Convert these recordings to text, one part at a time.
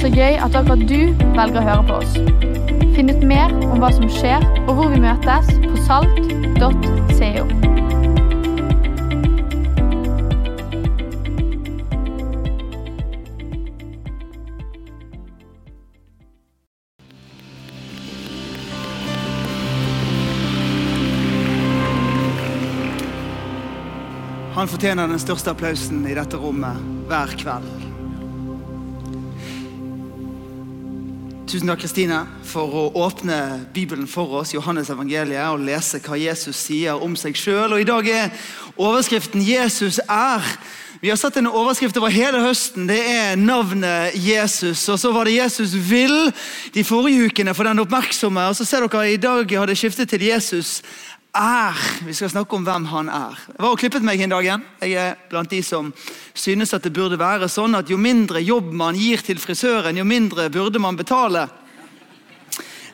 Så gøy at akkurat du velger å høre på oss. Finn ut mer om hva som skjer, og hvor vi møtes på salt.co. Han fortjener den største applausen i dette rommet hver kveld. Tusen takk, Kristine, for å åpne Bibelen for oss, Johannes evangeliet, og lese hva Jesus sier om seg sjøl. I dag er overskriften 'Jesus er'. Vi har sett en overskrift over hele høsten. Det er navnet Jesus. Og så var det 'Jesus vil' de forrige ukene for den oppmerksomme. Og så ser dere i dag har det skiftet til 'Jesus er'. Vi skal snakke om hvem han er. Jeg var og klippet meg en dag igjen. Jeg er blant de som synes at det burde være sånn at jo mindre jobb man gir til frisøren, jo mindre burde man betale.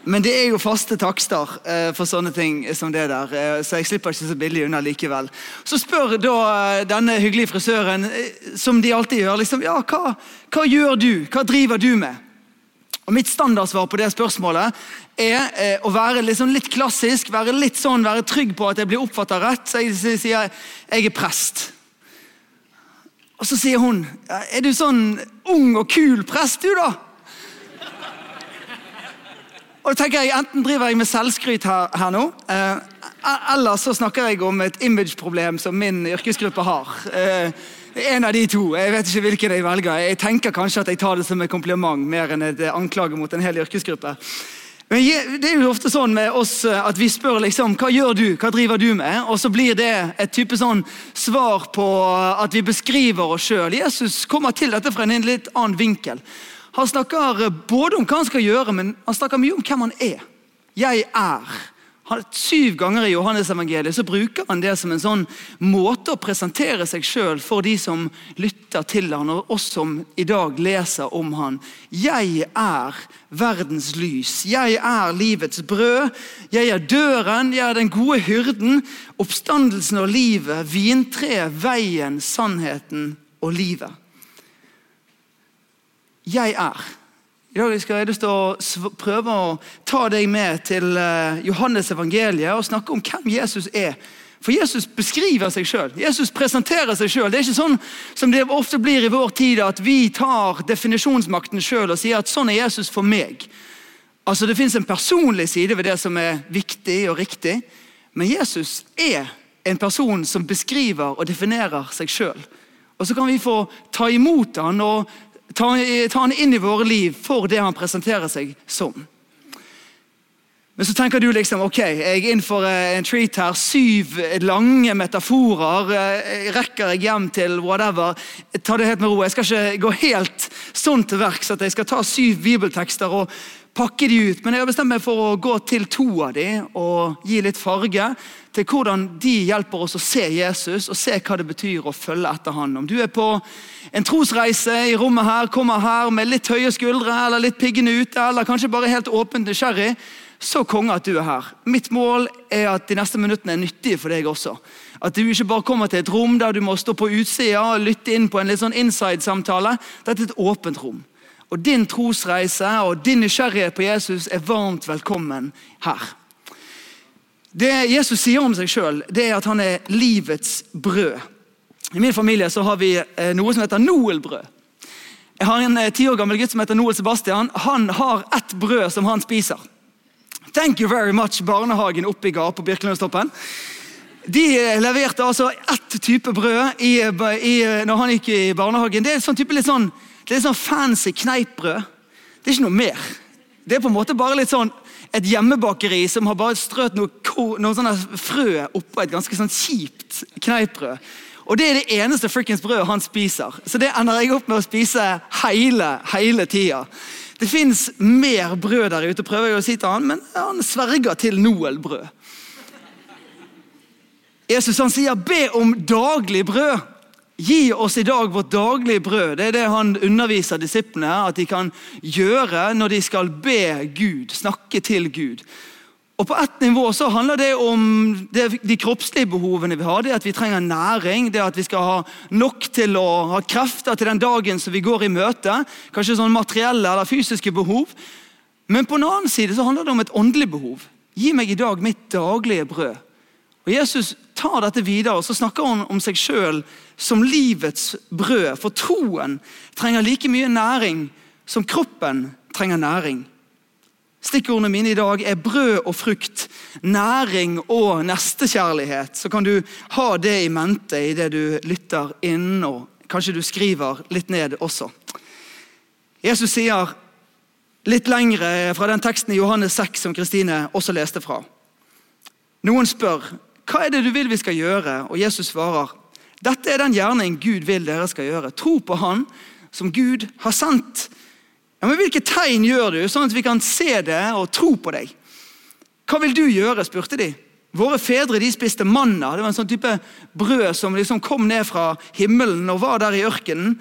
Men det er jo faste takster eh, for sånne ting som det der, eh, så jeg slipper ikke så billig unna likevel. Så spør da eh, denne hyggelige frisøren, som de alltid gjør, liksom, ja, hva, hva gjør du? Hva driver du med? Og Mitt standardsvar på det spørsmålet er eh, å være sånn litt klassisk, være litt sånn, være trygg på at jeg blir oppfatta rett. Så jeg sier jeg er prest. Og så sier hun er du sånn ung og kul prest, du, da? Og da tenker jeg, Enten driver jeg med selvskryt her, her nå, eh, eller så snakker jeg om et imageproblem som min yrkesgruppe har. Eh, en av de to. Jeg vet ikke hvilken jeg velger. Jeg tenker kanskje at jeg tar det som et kompliment mer enn et anklage mot en hel yrkesgruppe. Men Det er jo ofte sånn med oss at vi spør liksom, hva gjør du, hva driver du med? Og så blir det et type sånn svar på at vi beskriver oss sjøl. Jesus kommer til dette fra en litt annen vinkel. Han snakker både om hva han skal gjøre, men han snakker mye om hvem han er. Jeg er. Han, syv ganger i Johannes-evangeliet så bruker han det som en sånn måte å presentere seg sjøl for de som lytter til han, og oss som i dag leser om han. Jeg er verdens lys. Jeg er livets brød. Jeg er døren, jeg er den gode hyrden. Oppstandelsen og livet, vintreet, veien, sannheten og livet. Jeg er. I dag skal jeg å prøve å ta deg med til eh, Johannes evangeliet og snakke om hvem Jesus er. For Jesus beskriver seg sjøl. Jesus presenterer seg sjøl. Det er ikke sånn som det ofte blir i vår tid, at vi tar definisjonsmakten sjøl og sier at sånn er Jesus for meg. Altså Det fins en personlig side ved det som er viktig og riktig, men Jesus er en person som beskriver og definerer seg sjøl. Og så kan vi få ta imot han og ta, han inn i våre liv for det han presenterer seg som. Men så tenker du liksom ok, jeg er innenfor eh, en treat her. Syv lange metaforer. Eh, rekker jeg hjem til whatever? Ta det helt med ro. Jeg skal ikke gå helt sånn til verks at jeg skal ta syv bibeltekster og pakke de ut. Men jeg har bestemt meg for å gå til to av de og gi litt farge til hvordan de hjelper oss å se Jesus og se hva det betyr å følge etter han. Om du er på en trosreise i rommet her, kommer her med litt høye skuldre eller litt piggende ute, eller kanskje bare helt åpent nysgjerrig, så konge at du er her. Mitt mål er at de neste minuttene er nyttige for deg også. At du ikke bare kommer til et rom der du må stå på utsida og lytte inn på en litt sånn inside-samtale. Dette er et åpent rom. Og Din trosreise og din nysgjerrighet på Jesus er varmt velkommen her. Det Jesus sier om seg sjøl, er at han er livets brød. I min familie så har vi eh, noe som heter Noel-brød. Jeg har en eh, ti år gammel gutt som heter Noel Sebastian. Han har ett brød som han spiser. Thank you very much, barnehagen oppe i gard på Birkelundstoppen. De eh, leverte altså ett type brød i, i, når han gikk i barnehagen. Det er sånn type litt sånn, det er sånn fancy kneippbrød. Det er ikke noe mer. Det er på en måte bare litt sånn et hjemmebakeri som har bare strøt noen noe sånne frø oppå et ganske sånn kjipt kneippbrød. Og Det er det eneste frikkens brødet han spiser. Så det ender jeg opp med å spise hele, hele tida. Det fins mer brød der ute, prøver jeg å si til han, men han sverger til Noel-brød. Jesus han sier 'be om daglig brød'. Gi oss i dag vårt daglige brød. Det er det han underviser disiplene at de kan gjøre når de skal be Gud, snakke til Gud. Og På ett nivå så handler det om det, de kroppslige behovene vi har. Det at vi trenger næring, det at vi skal ha nok til å ha krefter til den dagen som vi går i møte. Kanskje sånn materielle eller fysiske behov. Men på en annen side så handler det om et åndelig behov. Gi meg i dag mitt daglige brød. Og Jesus tar dette videre og så snakker han om seg sjøl som livets brød. For troen trenger like mye næring som kroppen trenger næring. Stikkordene mine i dag er brød og frukt, næring og nestekjærlighet. Så kan du ha det i mente idet du lytter inn, og kanskje du skriver litt ned også. Jesus sier litt lengre fra den teksten i Johannes 6 som Kristine også leste fra. Noen spør hva er det du vil vi skal gjøre, og Jesus svarer dette er den gjerning Gud vil dere skal gjøre. Tro på Han som Gud har sendt. Ja, men Hvilke tegn gjør du, sånn at vi kan se det og tro på deg? Hva vil du gjøre, spurte de. Våre fedre de spiste manna. Det var en sånn type brød som liksom kom ned fra himmelen og var der i ørkenen.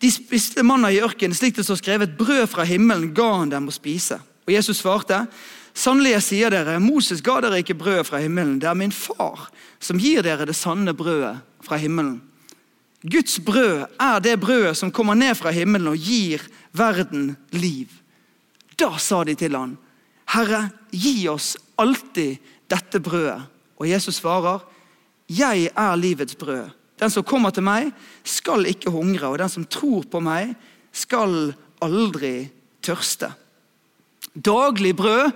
De spiste manna i ørkenen, slik det står skrevet. Brød fra himmelen ga han dem å spise. Og Jesus svarte, sannelig jeg sier dere, Moses ga dere ikke brød fra himmelen. Det er min far som gir dere det sanne brødet fra himmelen. Guds brød er det brødet som kommer ned fra himmelen og gir verden liv. Da sa de til han, Herre, gi oss alltid dette brødet. Og Jesus svarer, Jeg er livets brød. Den som kommer til meg, skal ikke hungre, og den som tror på meg, skal aldri tørste. Daglig brød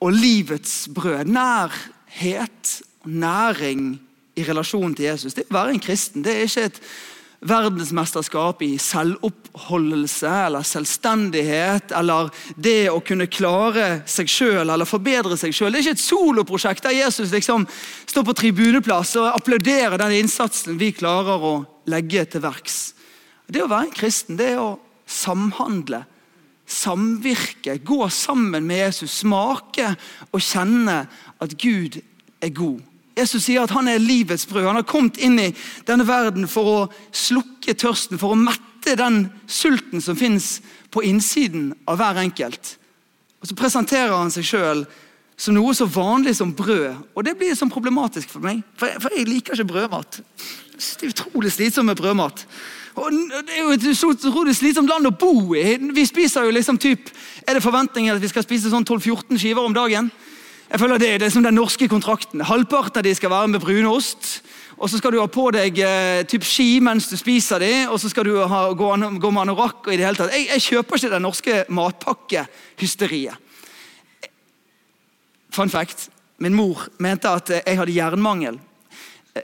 og livets brød. Nærhet og næring i relasjon til Jesus. Det å være en kristen det er ikke et verdensmesterskap i selvoppholdelse eller selvstendighet eller det å kunne klare seg sjøl eller forbedre seg sjøl. Det er ikke et soloprosjekt der Jesus liksom står på tribuneplass og applauderer den innsatsen vi klarer å legge til verks. Det å være en kristen det er å samhandle, samvirke, gå sammen med Jesus, smake og kjenne at Gud er god. Jesus sier at han er livets brød. Han har kommet inn i denne verden for å slukke tørsten, for å mette den sulten som fins på innsiden av hver enkelt. Og Så presenterer han seg sjøl som noe så vanlig som brød. Og det blir sånn problematisk for meg, for jeg, liker ikke brødmat. Det er utrolig slitsomt med brødmat. Og det er jo et utrolig slitsomt land å bo i. Vi spiser jo liksom typ, Er det forventninger at vi skal spise sånn 12-14 skiver om dagen? Jeg føler Det, det er som den norske kontrakten. Halvparten av de skal være med brunost. Og så skal du ha på deg eh, typ ski mens du spiser de, og så skal du ha, gå, gå med anorakk. og i det hele tatt. Jeg, jeg kjøper ikke det norske matpakkehysteriet. Fun fact. Min mor mente at jeg hadde jernmangel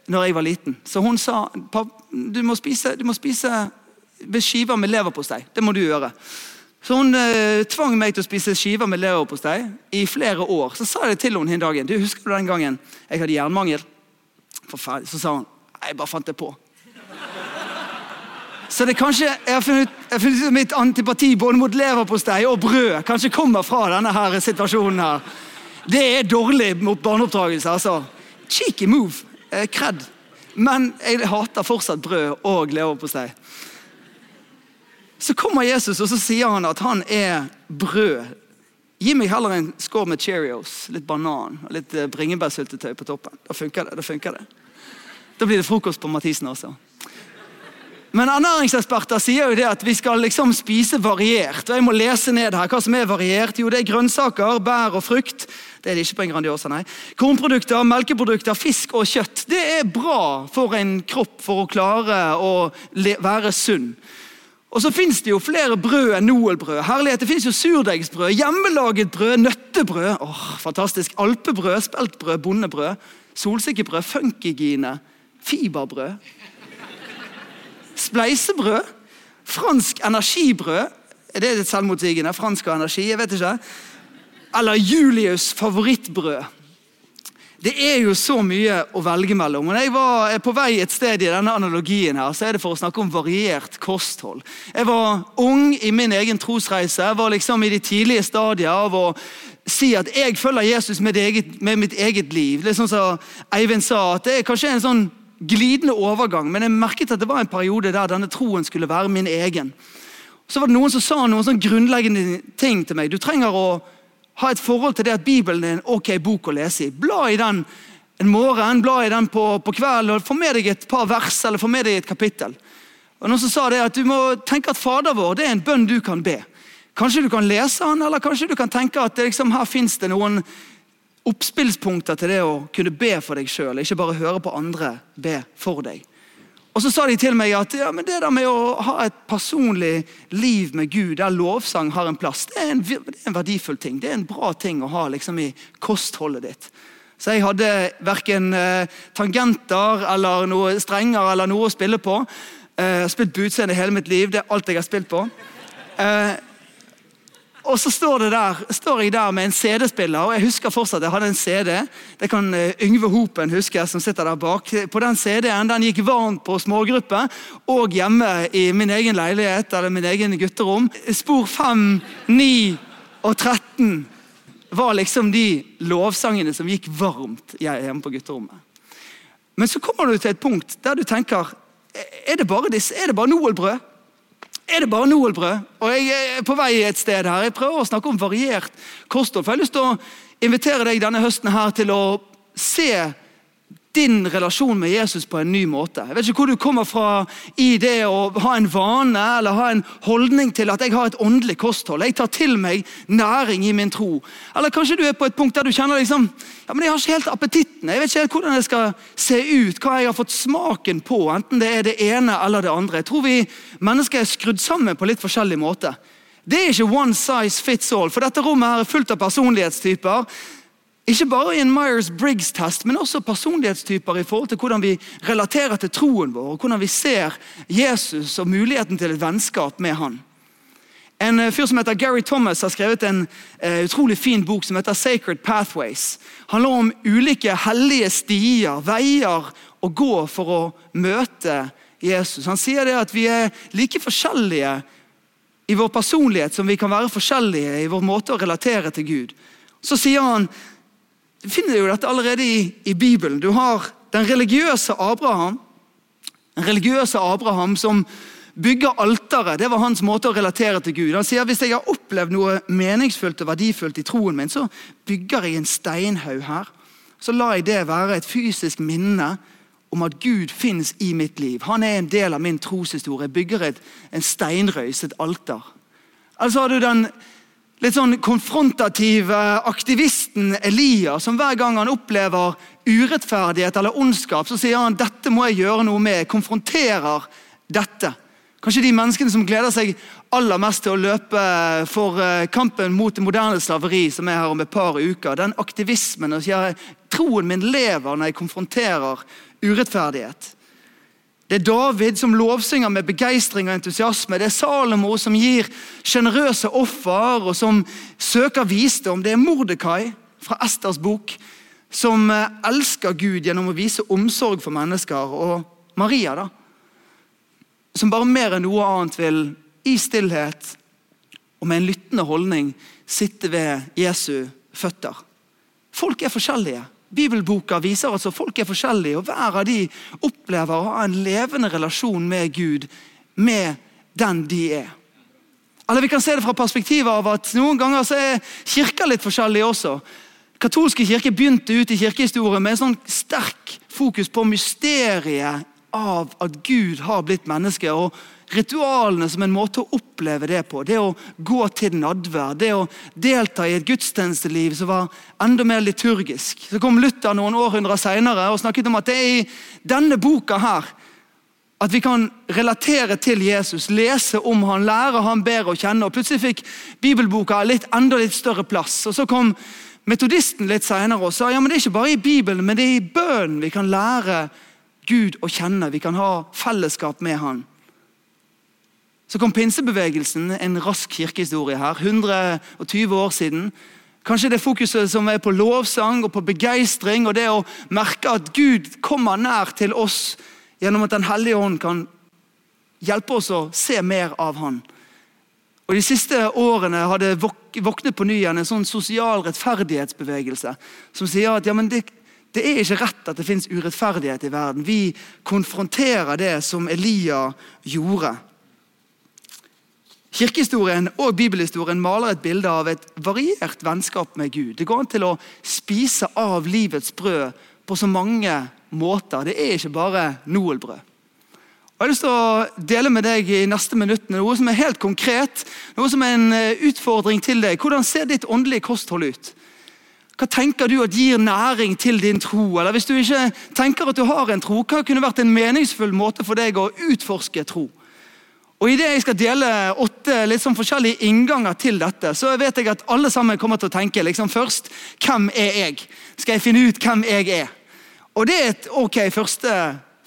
når jeg var liten. Så hun sa du må spise, du må spise skiver med leverpostei. Det må du gjøre. Så Hun eh, tvang meg til å spise skiver med leverpostei i flere år. Så sa jeg det til henne en dagen. Husker du den gangen jeg hadde jernmangel? Så sa hun jeg bare fant det på. Så det kanskje, Jeg har funnet, funnet mitt antipati både mot leverpostei og brød kanskje kommer fra denne her situasjonen. her. Det er dårlig mot barneoppdragelse. altså. Cheeky move. Eh, kred. Men jeg hater fortsatt brød og leverpostei. Så kommer Jesus og så sier han at han er brød. Gi meg heller en skål med Cheerios, litt banan og litt eh, bringebærsyltetøy på toppen. Da funker det. Da funker det. Da blir det frokost på Mathisen også. Men ernæringseksperter sier jo det at vi skal liksom spise variert. og Jeg må lese ned her hva som er variert. Jo, det er grønnsaker, bær og frukt. Det er det ikke på en Grandiosa, nei. Kornprodukter, melkeprodukter, fisk og kjøtt. Det er bra for en kropp for å klare å være sunn. Og så fins det jo flere brød enn Noel-brød. Herlighet, Det fins surdeigsbrød, hjemmelaget brød, nøttebrød, åh, fantastisk, alpebrød, speltbrød, bondebrød, solsikkebrød, funkygine, fiberbrød. Spleisebrød, fransk energibrød Er det litt selvmotsigende? Fransk og energi? Jeg vet ikke. Eller Julius favorittbrød. Det er jo så mye å velge mellom. Når jeg var på vei et sted i denne analogien, her, så er det for å snakke om variert kosthold. Jeg var ung i min egen trosreise. Jeg var liksom i de tidlige stadier av å si at jeg følger Jesus med, eget, med mitt eget liv. Det er sånn som Eivind sa, at det er kanskje en sånn glidende overgang, men jeg merket at det var en periode der denne troen skulle være min egen. Så var det noen som sa noen sånn grunnleggende ting til meg. Du trenger å ha et forhold til det at Bibelen er en ok bok å lese i. Bla i den en morgen, bla i den på, på kvelden og få med deg et par vers eller få med deg et kapittel. Og Noen som sa det at Du må tenke at Fader vår det er en bønn du kan be. Kanskje du kan lese den, eller kanskje du kan tenke at liksom, her fins det noen oppspillspunkter til det å kunne be for deg sjøl, ikke bare høre på andre be for deg. Og Så sa de til meg at ja, det der med å ha et personlig liv med Gud, der lovsang har en plass, det er en, det er en verdifull ting. Det er en bra ting å ha liksom, i kostholdet ditt. Så jeg hadde verken eh, tangenter eller noe strenger eller noe å spille på. Eh, jeg har spilt på utseende hele mitt liv. Det er alt jeg har spilt på. Eh, og så står, der, står, jeg der med en CD-spiller, og jeg husker fortsatt jeg hadde en CD. Det kan eh, Yngve Hopen huske, som sitter der bak. På Den CD-en den gikk varmt på smågruppe og hjemme i min egen leilighet eller min egen gutterom. Spor 5, 9 og 13 var liksom de lovsangene som gikk varmt hjemme på gutterommet. Men så kommer du til et punkt der du tenker er det bare, disse, er det bare Noel-brød? Er det bare Noel-brød. Og jeg er på vei et sted her. Jeg prøver å snakke om variert kosthold. for Jeg har lyst til å invitere deg denne høsten her til å se din relasjon med Jesus på en ny måte. Jeg vet ikke hvor du kommer fra i det å ha en vane eller ha en holdning til at jeg har et åndelig kosthold. Jeg tar til meg næring i min tro. Eller kanskje du er på et punkt der du kjenner liksom, ja, men jeg har ikke helt appetitten. Jeg vet ikke helt hvordan det skal se ut, hva jeg har fått smaken på. Enten det er det ene eller det andre. Jeg tror vi mennesker er skrudd sammen på litt forskjellig måte. Det er ikke one size fits all, for dette rommet her er fullt av personlighetstyper ikke bare i en Myers-Briggs-test, men også personlighetstyper i forhold til hvordan vi relaterer til troen vår, og hvordan vi ser Jesus og muligheten til et vennskap med han. En eh, fyr som heter Gary Thomas har skrevet en uh, utrolig fin bok som heter Sacred Pathways. handler om ulike hellige stier, veier å gå for å møte Jesus. Han sier det at vi er like forskjellige i vår personlighet som vi kan være forskjellige i vår måte å relatere til Gud. Så sier han du finner jo dette allerede i, i Bibelen. Du har den religiøse Abraham. Den religiøse Abraham som bygger alteret. Det var hans måte å relatere til Gud. Han sier hvis jeg har opplevd noe meningsfullt og verdifullt i troen min, så bygger jeg en steinhaug her. Så lar jeg det være et fysisk minne om at Gud finnes i mitt liv. Han er en del av min troshistorie. Jeg bygger et, en steinrøys, et alter. Altså har du den litt sånn konfrontative aktivisten Elia, som hver gang han opplever urettferdighet eller ondskap, så sier han dette må jeg gjøre noe med. Jeg Konfronterer dette. Kanskje de menneskene som gleder seg aller mest til å løpe for eh, kampen mot det moderne slaveri, som er her om et par uker. Den aktivismen og sier troen min lever når jeg konfronterer urettferdighet. Det er David som lovsynger med begeistring og entusiasme. Det er Salomo som gir sjenerøse offer og som søker visdom. Det er Mordekai fra Esters bok som eh, elsker Gud gjennom å vise omsorg for mennesker. Og Maria, da, som bare mer enn noe annet vil i stillhet og med en lyttende holdning sitte ved Jesu føtter. Folk er forskjellige. Bibelboka viser altså folk er forskjellige, og hver av de opplever å ha en levende relasjon med Gud, med den de er. Eller Vi kan se det fra perspektivet av at noen ganger så er kirka litt forskjellig også. Katolske kirke begynte ut i kirkehistorien med en sånn sterk fokus på mysteriet av at Gud har blitt menneske. og ritualene som en måte å oppleve det på. Det å gå til nadvær, det å delta i et gudstjenesteliv som var enda mer liturgisk. Så kom Luther noen århundrer senere og snakket om at det er i denne boka her at vi kan relatere til Jesus, lese om han, lære han bedre å kjenne. og Plutselig fikk bibelboka litt, enda litt større plass. og Så kom metodisten litt senere og sa ja, men det er ikke bare i Bibelen, men det er i bønnen vi kan lære Gud å kjenne. Vi kan ha fellesskap med han. Så kom pinsebevegelsen, en rask kirkehistorie her, 120 år siden. Kanskje det fokuset som er på lovsang og på begeistring, og det å merke at Gud kommer nær til oss gjennom at Den hellige ånd kan hjelpe oss å se mer av Han. Og De siste årene har det våknet på ny igjen en sånn sosial rettferdighetsbevegelse som sier at ja, men det, det er ikke rett at det fins urettferdighet i verden. Vi konfronterer det som Elia gjorde. Kirkehistorien og bibelhistorien maler et bilde av et variert vennskap med Gud. Det går an til å spise av livets brød på så mange måter. Det er ikke bare Noel-brød. Jeg har lyst til å dele med deg i neste minutt noe som er helt konkret. Noe som er en eh, utfordring til deg. Hvordan ser ditt åndelige kosthold ut? Hva tenker du at gir næring til din tro? Eller Hvis du ikke tenker at du har en tro, hva kunne vært en meningsfull måte for deg å utforske tro? Og i det jeg skal dele åtte litt sånn forskjellige innganger til dette, så vet jeg at alle sammen kommer til å tenke liksom først hvem er jeg? Skal jeg finne ut hvem jeg er? Og det er et ok første,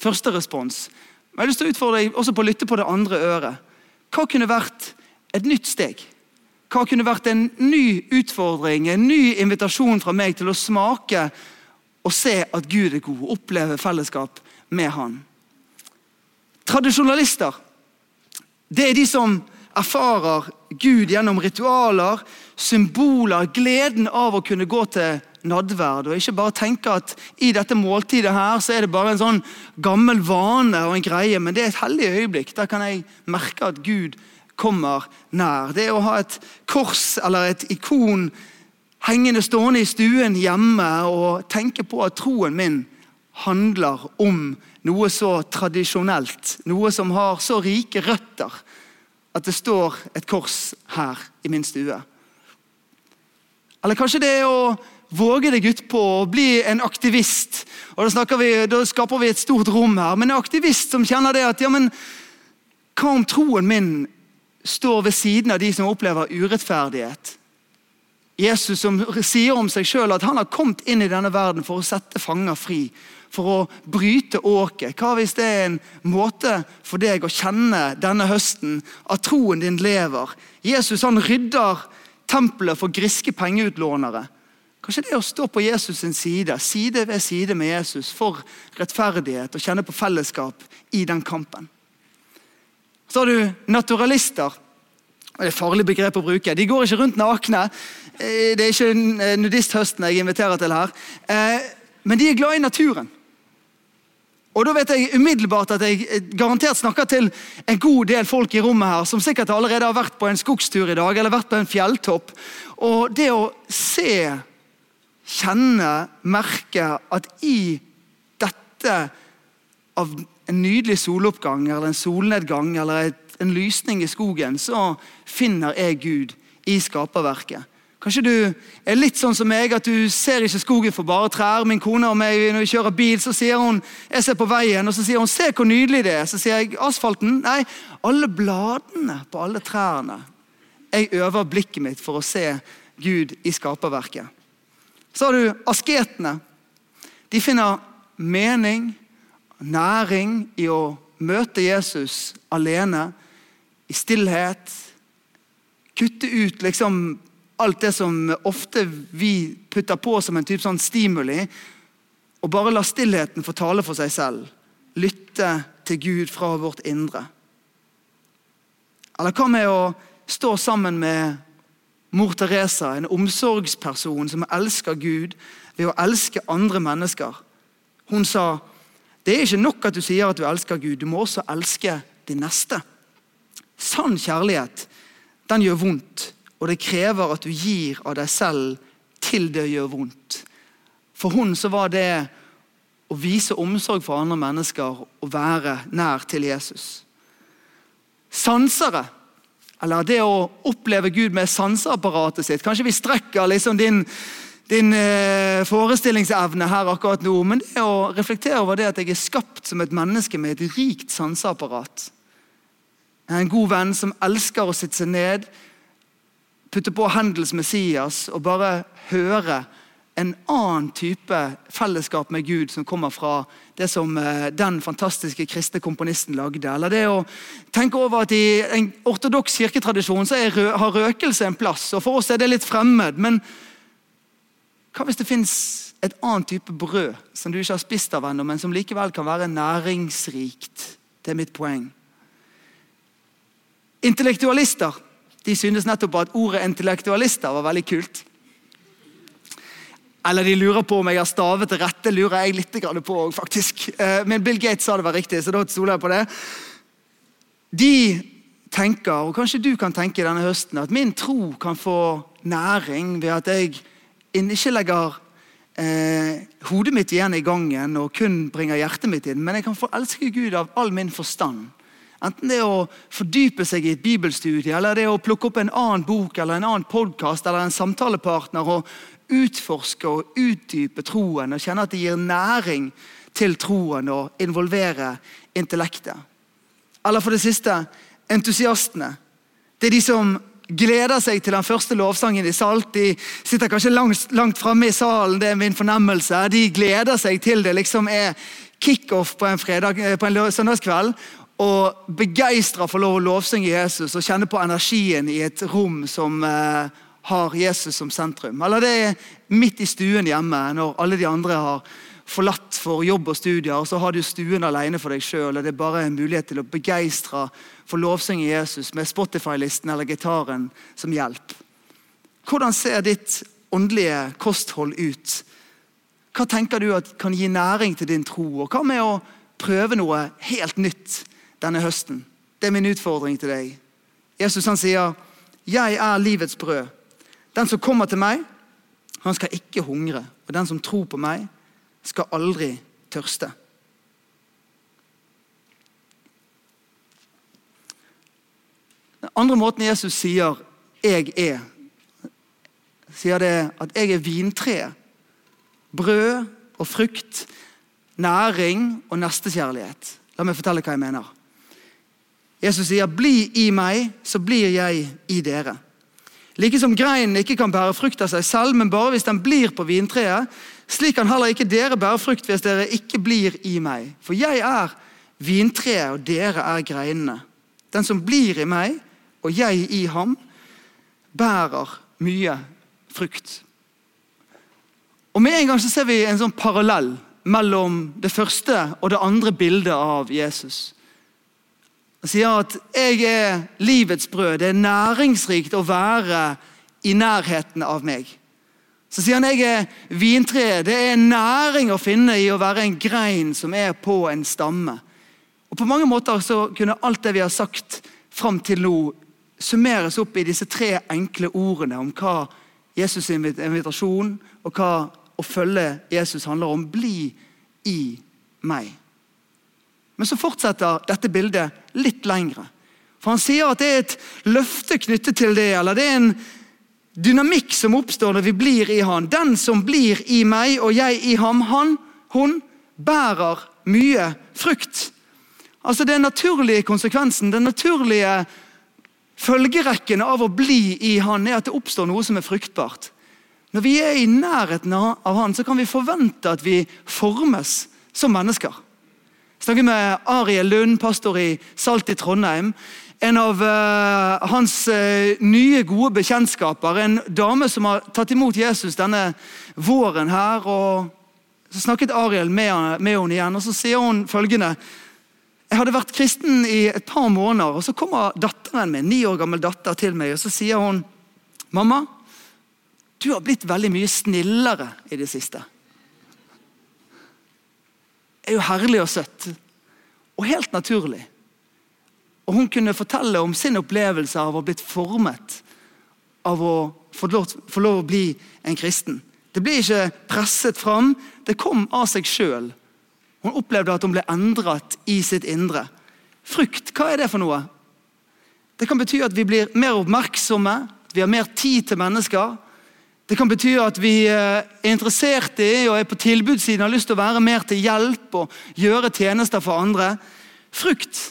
første respons. Men jeg har lyst til å utfordre deg også på å lytte på det andre øret. Hva kunne vært et nytt steg? Hva kunne vært en ny utfordring, en ny invitasjon fra meg til å smake og se at Gud er god, oppleve fellesskap med Han? Tradisjonalister det er de som erfarer Gud gjennom ritualer, symboler, gleden av å kunne gå til nadverd. Og ikke bare tenke at i dette måltidet her så er det bare en sånn gammel vane og en greie, men det er et hellig øyeblikk. Der kan jeg merke at Gud kommer nær. Det å ha et kors eller et ikon hengende stående i stuen hjemme og tenke på at troen min handler om noe så tradisjonelt, noe som har så rike røtter at det står et kors her i min stue. Eller kanskje det er å våge deg utpå og bli en aktivist. Og da, vi, da, skaper vi et stort rom her. Men en aktivist som kjenner det at ja, men hva om troen min står ved siden av de som opplever urettferdighet. Jesus som sier om seg sjøl at han har kommet inn i denne verden for å sette fanger fri. For å bryte åket. Hva hvis det er en måte for deg å kjenne denne høsten at troen din lever? Jesus han rydder tempelet for griske pengeutlånere. Kanskje det å stå på Jesus' sin side, side ved side med Jesus for rettferdighet og kjenne på fellesskap i den kampen. Så har du naturalister. Det er et farlig begrep å bruke. De går ikke rundt nakne. Eh, det er ikke eh, nudisthøsten jeg inviterer til her. Eh, men de er glad i naturen. Og da vet jeg umiddelbart at jeg garantert snakker til en god del folk i rommet her, som sikkert allerede har vært på en skogstur i dag eller vært på en fjelltopp. Og det å se, kjenne, merke at i dette av en nydelig soloppgang eller en solnedgang eller en lysning i skogen, så finner jeg Gud i skaperverket. Kanskje du er litt sånn som meg, at du ser ikke skogen for bare trær. Min kone og meg, Når vi kjører bil, så sier hun jeg ser på veien, og så sier hun 'se hvor nydelig det er'. Så sier jeg 'asfalten'? Nei, alle bladene på alle trærne. Jeg øver blikket mitt for å se Gud i skaperverket. Så har du asketene. De finner mening, næring i å møte Jesus alene, i stillhet. Kutte ut liksom alt det som ofte vi putter på som en type sånn stimuli, og bare la stillheten få tale for seg selv. Lytte til Gud fra vårt indre. Eller hva med å stå sammen med mor Teresa, en omsorgsperson som elsker Gud ved å elske andre mennesker? Hun sa det er ikke nok at du sier at du elsker Gud, du må også elske de neste. Sann kjærlighet den gjør vondt, og det krever at du gir av deg selv til det gjør vondt. For hun så var det å vise omsorg for andre mennesker og være nær til Jesus. Sansere, eller det å oppleve Gud med sanseapparatet sitt. Kanskje vi strekker liksom din din eh, forestillingsevne her akkurat nå, men det å reflektere over det at jeg er skapt som et menneske med et rikt sanseapparat. En god venn som elsker å sitte seg ned, putte på Hendels Messias og bare høre en annen type fellesskap med Gud som kommer fra det som eh, den fantastiske kristne komponisten lagde. Eller det å tenke over at I en ortodoks kirketradisjon så er, har røkelse en plass. og For oss er det litt fremmed. men hva hvis det fins et annet type brød som du ikke har spist av ennå, men som likevel kan være næringsrikt? Det er mitt poeng. Intellektualister de synes nettopp at ordet intellektualister var veldig kult. Eller de lurer på om jeg har stavet det rette. lurer jeg litt på faktisk. Eh, men Bill Gates sa det var riktig, så da stoler jeg på det. De tenker, og kanskje du kan tenke denne høsten, at min tro kan få næring ved at jeg ikke legger eh, hodet mitt igjen i gangen og kun bringer hjertet mitt inn, men jeg kan få elske Gud av all min forstand. Enten det å fordype seg i et bibelstudie, eller det å plukke opp en annen bok eller en annen podkast eller en samtalepartner og utforske og utdype troen og kjenne at det gir næring til troen og involvere intellektet. Eller for det siste entusiastene. Det er de som gleder seg til den første lovsangen i Salt. De sitter kanskje langt, langt framme i salen, det er min fornemmelse. De gleder seg til det liksom er kickoff på en, fredag, eh, på en søndagskveld. Og begeistra for lov å lovsynge Jesus og kjenne på energien i et rom som eh, har Jesus som sentrum. Eller det er midt i stuen hjemme når alle de andre har forlatt for jobb og studier, og så har du stuen alene for deg sjøl. Det er bare en mulighet til å begeistre for lovsynge Jesus med Spotify-listen eller gitaren som hjelp. Hvordan ser ditt åndelige kosthold ut? Hva tenker du at kan gi næring til din tro? Og hva med å prøve noe helt nytt denne høsten? Det er min utfordring til deg. Jesus han sier, 'Jeg er livets brød'. Den som kommer til meg, han skal ikke hungre. Og den som tror på meg, skal aldri tørste. Den andre måten Jesus sier 'jeg er', sier det at jeg er vintreet. Brød og frukt, næring og nestekjærlighet. La meg fortelle hva jeg mener. Jesus sier 'bli i meg, så blir jeg i dere'. Like som greinen ikke kan bære frukt av seg selv, men bare hvis den blir på vintreet, slik kan heller ikke dere bære frukt hvis dere ikke blir i meg. For jeg er vintreet, og dere er greinene. Den som blir i meg, og jeg i ham, bærer mye frukt. Og Med en gang så ser vi en sånn parallell mellom det første og det andre bildet av Jesus. Han sier at 'jeg er livets brød'. Det er næringsrikt å være i nærheten av meg. Så sier han jeg er vintreet. Det er næring å finne i å være en grein som er på en stamme. Og På mange måter så kunne alt det vi har sagt fram til nå, summeres opp i disse tre enkle ordene om hva Jesus' invitasjon og hva å følge Jesus handler om. Bli i meg. Men så fortsetter dette bildet litt lengre. For Han sier at det er et løfte knyttet til det, eller det er en dynamikk som oppstår når vi blir i han. Den som blir i meg og jeg i ham, han, hun, bærer mye frukt. Altså Den naturlige konsekvensen, den naturlige følgerekken av å bli i han, er at det oppstår noe som er fruktbart. Når vi er i nærheten av han, så kan vi forvente at vi formes som mennesker. Jeg snakker med Ariel Lund, pastor i Salt i Trondheim en av uh, hans uh, nye, gode bekjentskaper. En dame som har tatt imot Jesus denne våren her. og Så snakket Ariel med, med henne igjen, og så sier hun følgende Jeg hadde vært kristen i et par måneder, og så kommer datteren min, ni år gammel datter til meg og så sier hun, 'Mamma, du har blitt veldig mye snillere i det siste.' Er jo herlig og søtt, og helt naturlig. Og Hun kunne fortelle om sin opplevelse av å ha blitt formet av å få lov, få lov å bli en kristen. Det ble ikke presset fram, det kom av seg sjøl. Hun opplevde at hun ble endret i sitt indre. Frukt, hva er det for noe? Det kan bety at vi blir mer oppmerksomme, at vi har mer tid til mennesker. Det kan bety at vi eh, er interessert i og er på tilbudssiden har lyst til å være mer til hjelp og gjøre tjenester for andre. Frukt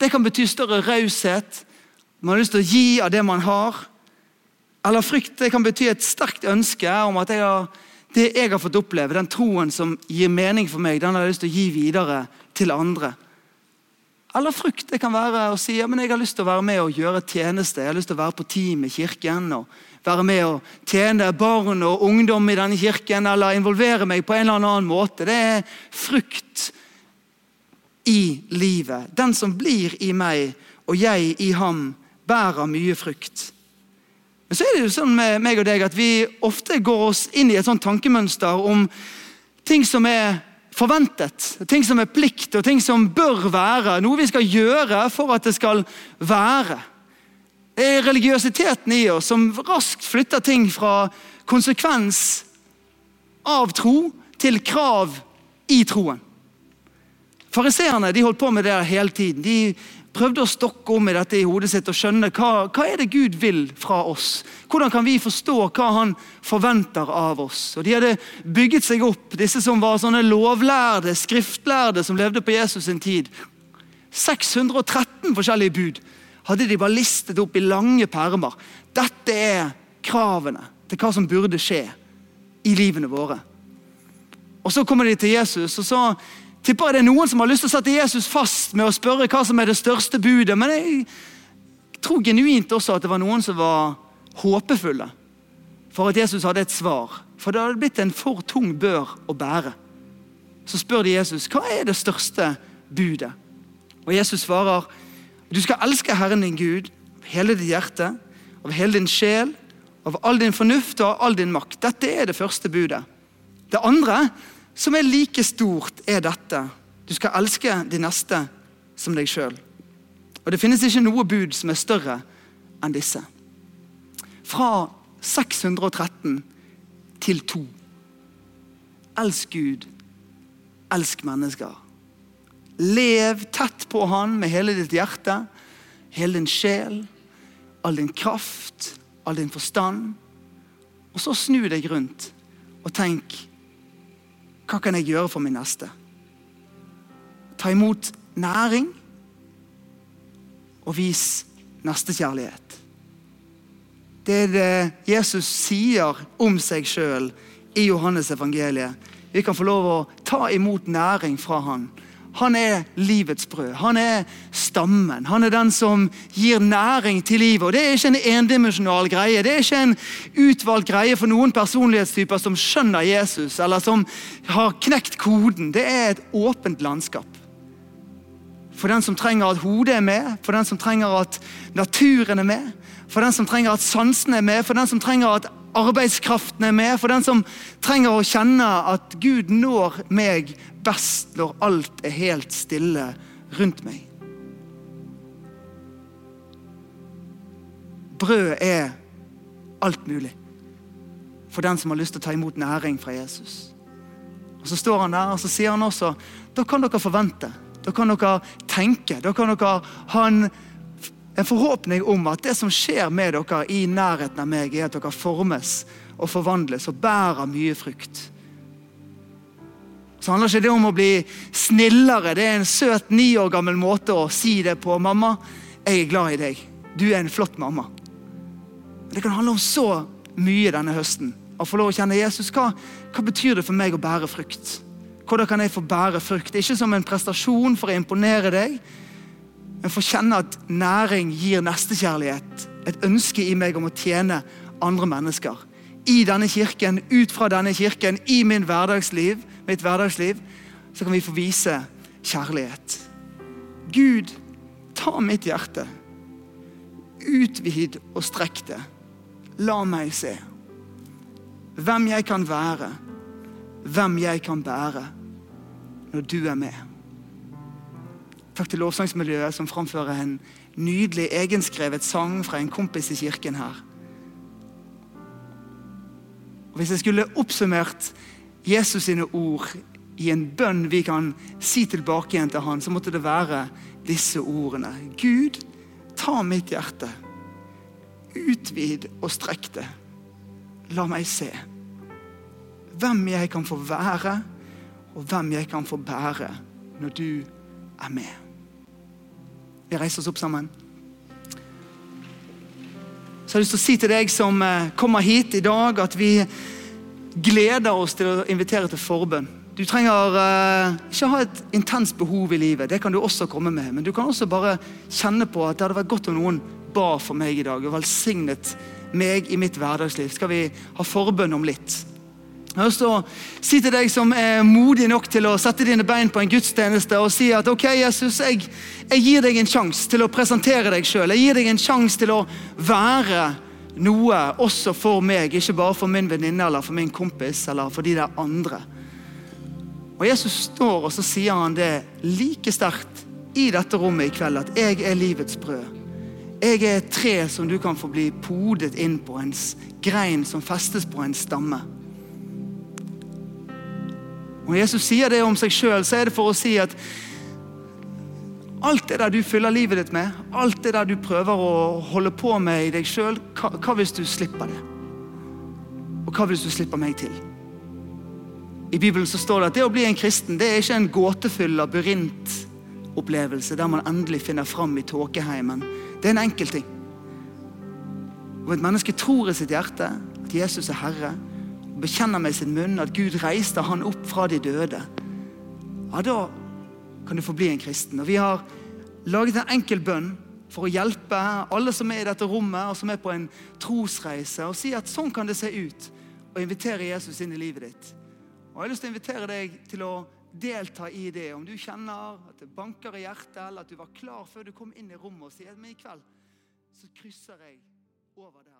det kan bety større raushet. Man har lyst til å gi av det man har. Eller frykt det kan bety et sterkt ønske om at jeg har, det jeg har fått oppleve, den troen som gir mening for meg, den har jeg lyst til å gi videre til andre. Eller frykt det kan være å si ja, men jeg har lyst til å være med og gjøre tjeneste. Jeg har lyst til å være på team i kirken og være med og tjene barn og ungdom i denne kirken. Eller involvere meg på en eller annen måte. Det er frukt i livet. Den som blir i meg og jeg i ham, bærer mye frukt. Men så er det jo sånn med meg og deg at vi ofte går oss inn i et sånt tankemønster om ting som er forventet, ting som er plikt, og ting som bør være. Noe vi skal gjøre for at det skal være. Det er religiøsiteten i oss som raskt flytter ting fra konsekvens av tro til krav i troen. Fariseerne holdt på med det hele tiden. De prøvde å stokke om i dette i hodet sitt og skjønne hva, hva er det Gud vil fra oss. Hvordan kan vi forstå hva han forventer av oss? Og De hadde bygget seg opp, disse som var sånne lovlærde, skriftlærde som levde på Jesus sin tid. 613 forskjellige bud hadde de bare listet opp i lange permer. Dette er kravene til hva som burde skje i livene våre. Og Så kommer de til Jesus, og så tipper jeg det er noen som har lyst til å sette Jesus fast med å spørre hva som er det største budet. Men jeg tror genuint også at det var noen som var håpefulle for at Jesus hadde et svar. For det hadde blitt en for tung bør å bære. Så spør de Jesus hva er det største budet. Og Jesus svarer du skal elske Herren din Gud av hele ditt hjerte, av hele din sjel, av all din fornuft og av all din makt. Dette er det første budet. Det andre som er like stort, er dette. Du skal elske de neste som deg sjøl. Og det finnes ikke noe bud som er større enn disse. Fra 613 til 2. Elsk Gud, elsk mennesker. Lev tett på Han med hele ditt hjerte, hele din sjel, all din kraft, all din forstand. Og så snu deg rundt og tenk hva kan jeg gjøre for min neste? Ta imot næring og vis nestekjærlighet. Det er det Jesus sier om seg sjøl i Johannes evangeliet. Vi kan få lov å ta imot næring fra han. Han er livets brød. Han er stammen. Han er den som gir næring til livet. Og Det er ikke en endimensjonal greie. Det er ikke en utvalgt greie for noen personlighetstyper som skjønner Jesus, eller som har knekt koden. Det er et åpent landskap. For den som trenger at hodet er med, for den som trenger at naturen er med, for den som trenger at sansene er med, for den som trenger at arbeidskraften er med, for den som trenger å kjenne at Gud når meg best når alt er helt stille rundt meg. Brød er alt mulig for den som har lyst til å ta imot næring fra Jesus. Og Så står han der og så sier han også da kan dere forvente, da kan dere tenke, da kan dere ha en, en forhåpning om at det som skjer med dere i nærheten av meg, er at dere formes og forvandles og bærer mye frukt så handler ikke det om å bli snillere. Det er en søt ni år gammel måte å si det på. 'Mamma, jeg er glad i deg. Du er en flott mamma.' Det kan handle om så mye denne høsten. Å få lov å kjenne Jesus. Hva, hva betyr det for meg å bære frukt? Hvordan kan jeg få bære frukt? Ikke som en prestasjon for å imponere deg, men for å kjenne at næring gir nestekjærlighet. Et ønske i meg om å tjene andre mennesker. I denne kirken, ut fra denne kirken, i min hverdagsliv mitt hverdagsliv, så kan vi få vise kjærlighet. Gud, ta mitt hjerte. Utvid og strekk det. La meg se hvem jeg kan være, hvem jeg kan bære når du er med. Takk til lovsangsmiljøet som framfører en nydelig egenskrevet sang fra en kompis i kirken her. Og hvis jeg skulle oppsummert Jesus sine ord i en bønn vi kan si tilbake igjen til han, så måtte det være disse ordene. Gud, ta mitt hjerte. Utvid og strekk det. La meg se hvem jeg kan få være, og hvem jeg kan få bære når du er med. Vi reiser oss opp sammen. Så jeg har lyst til å si til deg som eh, kommer hit i dag, at vi gleder oss til å invitere til forbønn. Du trenger uh, ikke ha et intenst behov i livet, det kan du også komme med. Men du kan også bare kjenne på at det hadde vært godt om noen ba for meg i dag og velsignet meg i mitt hverdagsliv. Skal vi ha forbønn om litt? Jeg har lyst til å si til deg som er modig nok til å sette dine bein på en gudstjeneste og si at ok, Jesus, jeg, jeg gir deg en sjanse til å presentere deg sjøl. Jeg gir deg en sjanse til å være noe også for meg, ikke bare for min venninne eller for min kompis eller for de der andre. Og Jesus står og så sier han det like sterkt i dette rommet i kveld at 'jeg er livets brød'. Jeg er et tre som du kan få bli podet inn på, en grein som festes på en stamme. Når Jesus sier det om seg sjøl, så er det for å si at alt det der du fyller livet ditt med, alt det der du prøver å holde på med i deg sjøl, hva, hva hvis du slipper det? Og hva hvis du slipper meg til? I Bibelen så står det at det å bli en kristen det er ikke en gåtefull labyrintopplevelse der man endelig finner fram i tåkeheimen. Det er en enkel ting. Og et menneske tror i sitt hjerte at Jesus er Herre, bekjenner med sin munn at Gud reiste han opp fra de døde, ja, da kan du få bli en kristen. Og Vi har laget en enkel bønn for å hjelpe alle som er i dette rommet og som er på en trosreise, og si at sånn kan det se ut, å invitere Jesus inn i livet ditt. Og Jeg har lyst til å invitere deg til å delta i det. Om du kjenner at det banker i hjertet, eller at du var klar før du kom inn i rommet og sier men i kveld så krysser jeg over der.